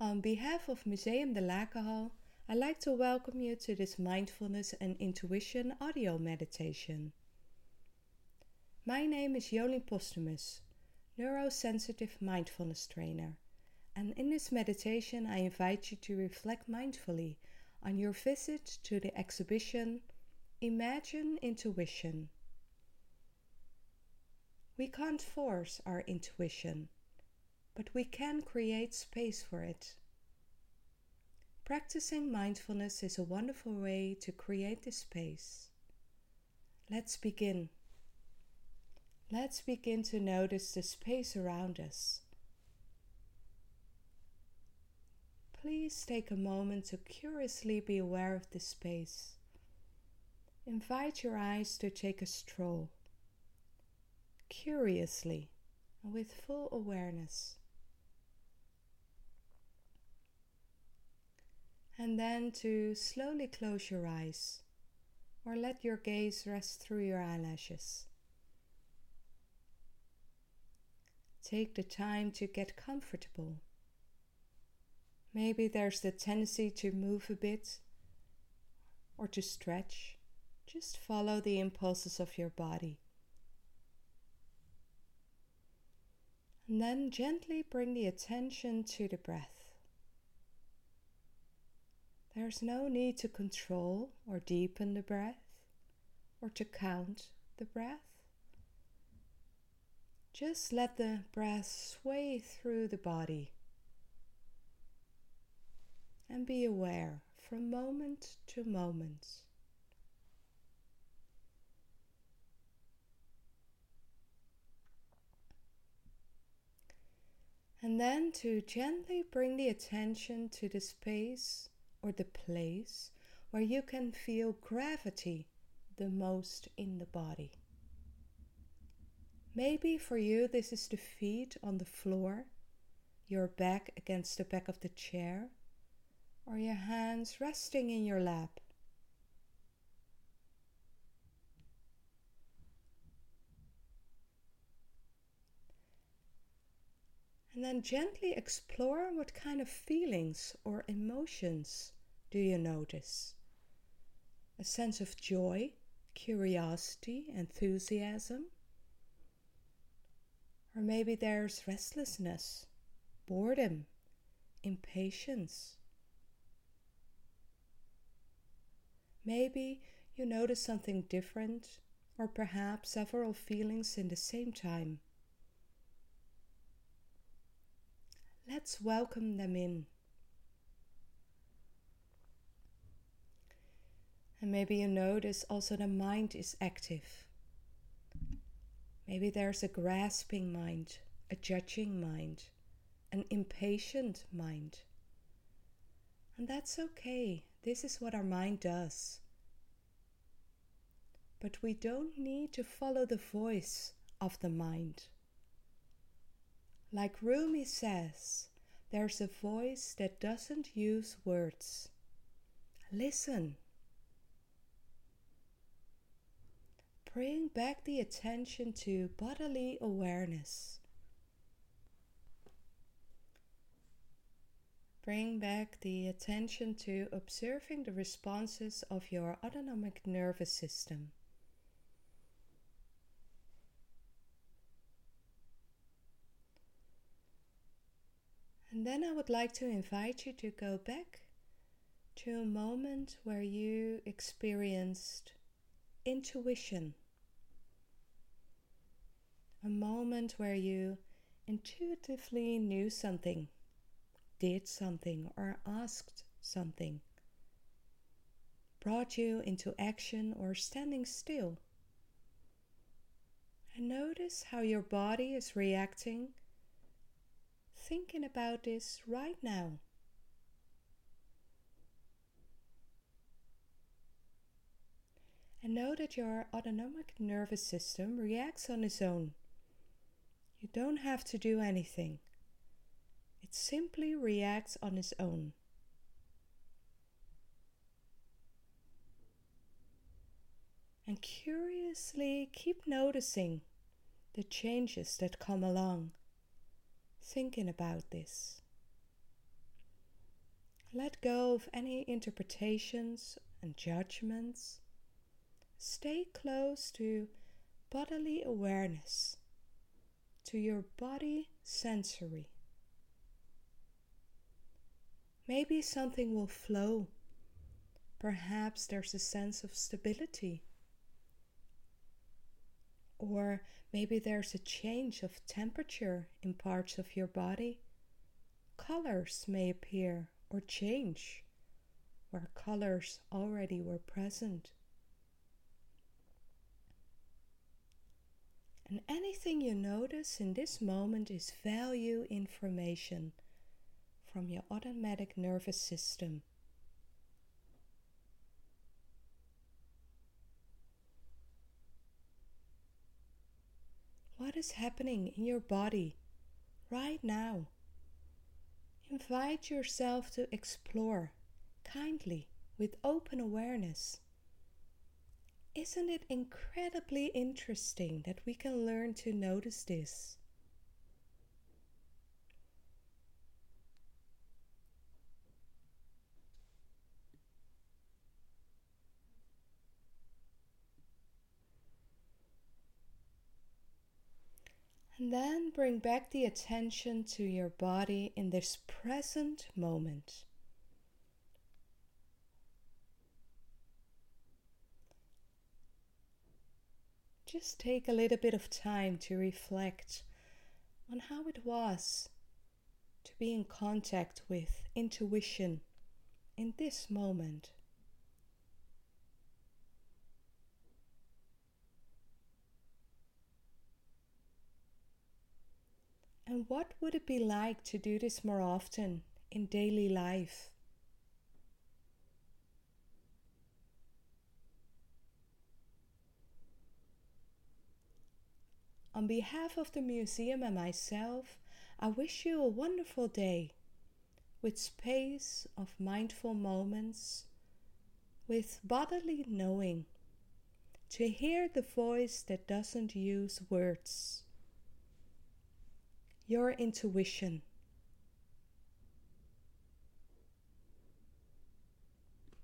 On behalf of Museum de Lakenhal, I'd like to welcome you to this mindfulness and intuition audio meditation. My name is Jolien Postumus, neurosensitive mindfulness trainer, and in this meditation I invite you to reflect mindfully on your visit to the exhibition Imagine Intuition. We can't force our intuition, but we can create space for it. Practicing mindfulness is a wonderful way to create this space. Let's begin. Let's begin to notice the space around us. Please take a moment to curiously be aware of this space. Invite your eyes to take a stroll, curiously and with full awareness. And then to slowly close your eyes or let your gaze rest through your eyelashes. Take the time to get comfortable. Maybe there's the tendency to move a bit or to stretch. Just follow the impulses of your body. And then gently bring the attention to the breath. There's no need to control or deepen the breath or to count the breath. Just let the breath sway through the body. And be aware from moment to moment. And then to gently bring the attention to the space or the place where you can feel gravity the most in the body. Maybe for you, this is the feet on the floor, your back against the back of the chair, or your hands resting in your lap. And then gently explore what kind of feelings or emotions do you notice. A sense of joy, curiosity, enthusiasm. Or maybe there's restlessness, boredom, impatience. Maybe you notice something different, or perhaps several feelings in the same time. Let's welcome them in. And maybe you notice also the mind is active. Maybe there's a grasping mind, a judging mind, an impatient mind. And that's okay. This is what our mind does. But we don't need to follow the voice of the mind. Like Rumi says, there's a voice that doesn't use words. Listen. Bring back the attention to bodily awareness. Bring back the attention to observing the responses of your autonomic nervous system. And then I would like to invite you to go back to a moment where you experienced intuition. A moment where you intuitively knew something, did something, or asked something, brought you into action or standing still. And notice how your body is reacting thinking about this right now. And know that your autonomic nervous system reacts on its own. You don't have to do anything, it simply reacts on its own. And curiously keep noticing the changes that come along thinking about this. Let go of any interpretations and judgments. Stay close to bodily awareness, to your body sensory. Maybe something will flow. Perhaps there's a sense of stability. Or maybe there's a change of temperature in parts of your body. Colors may appear or change where colors already were present. And anything you notice in this moment is value information from your automatic nervous system. What is happening in your body right now? Invite yourself to explore kindly with open awareness. Isn't it incredibly interesting that we can learn to notice this? And then bring back the attention to your body in this present moment. Just take a little bit of time to reflect on how it was to be in contact with intuition in this moment. And what would it be like to do this more often in daily life? On behalf of the museum and myself, I wish you a wonderful day with space of mindful moments, with bodily knowing, to hear the voice that doesn't use words your intuition.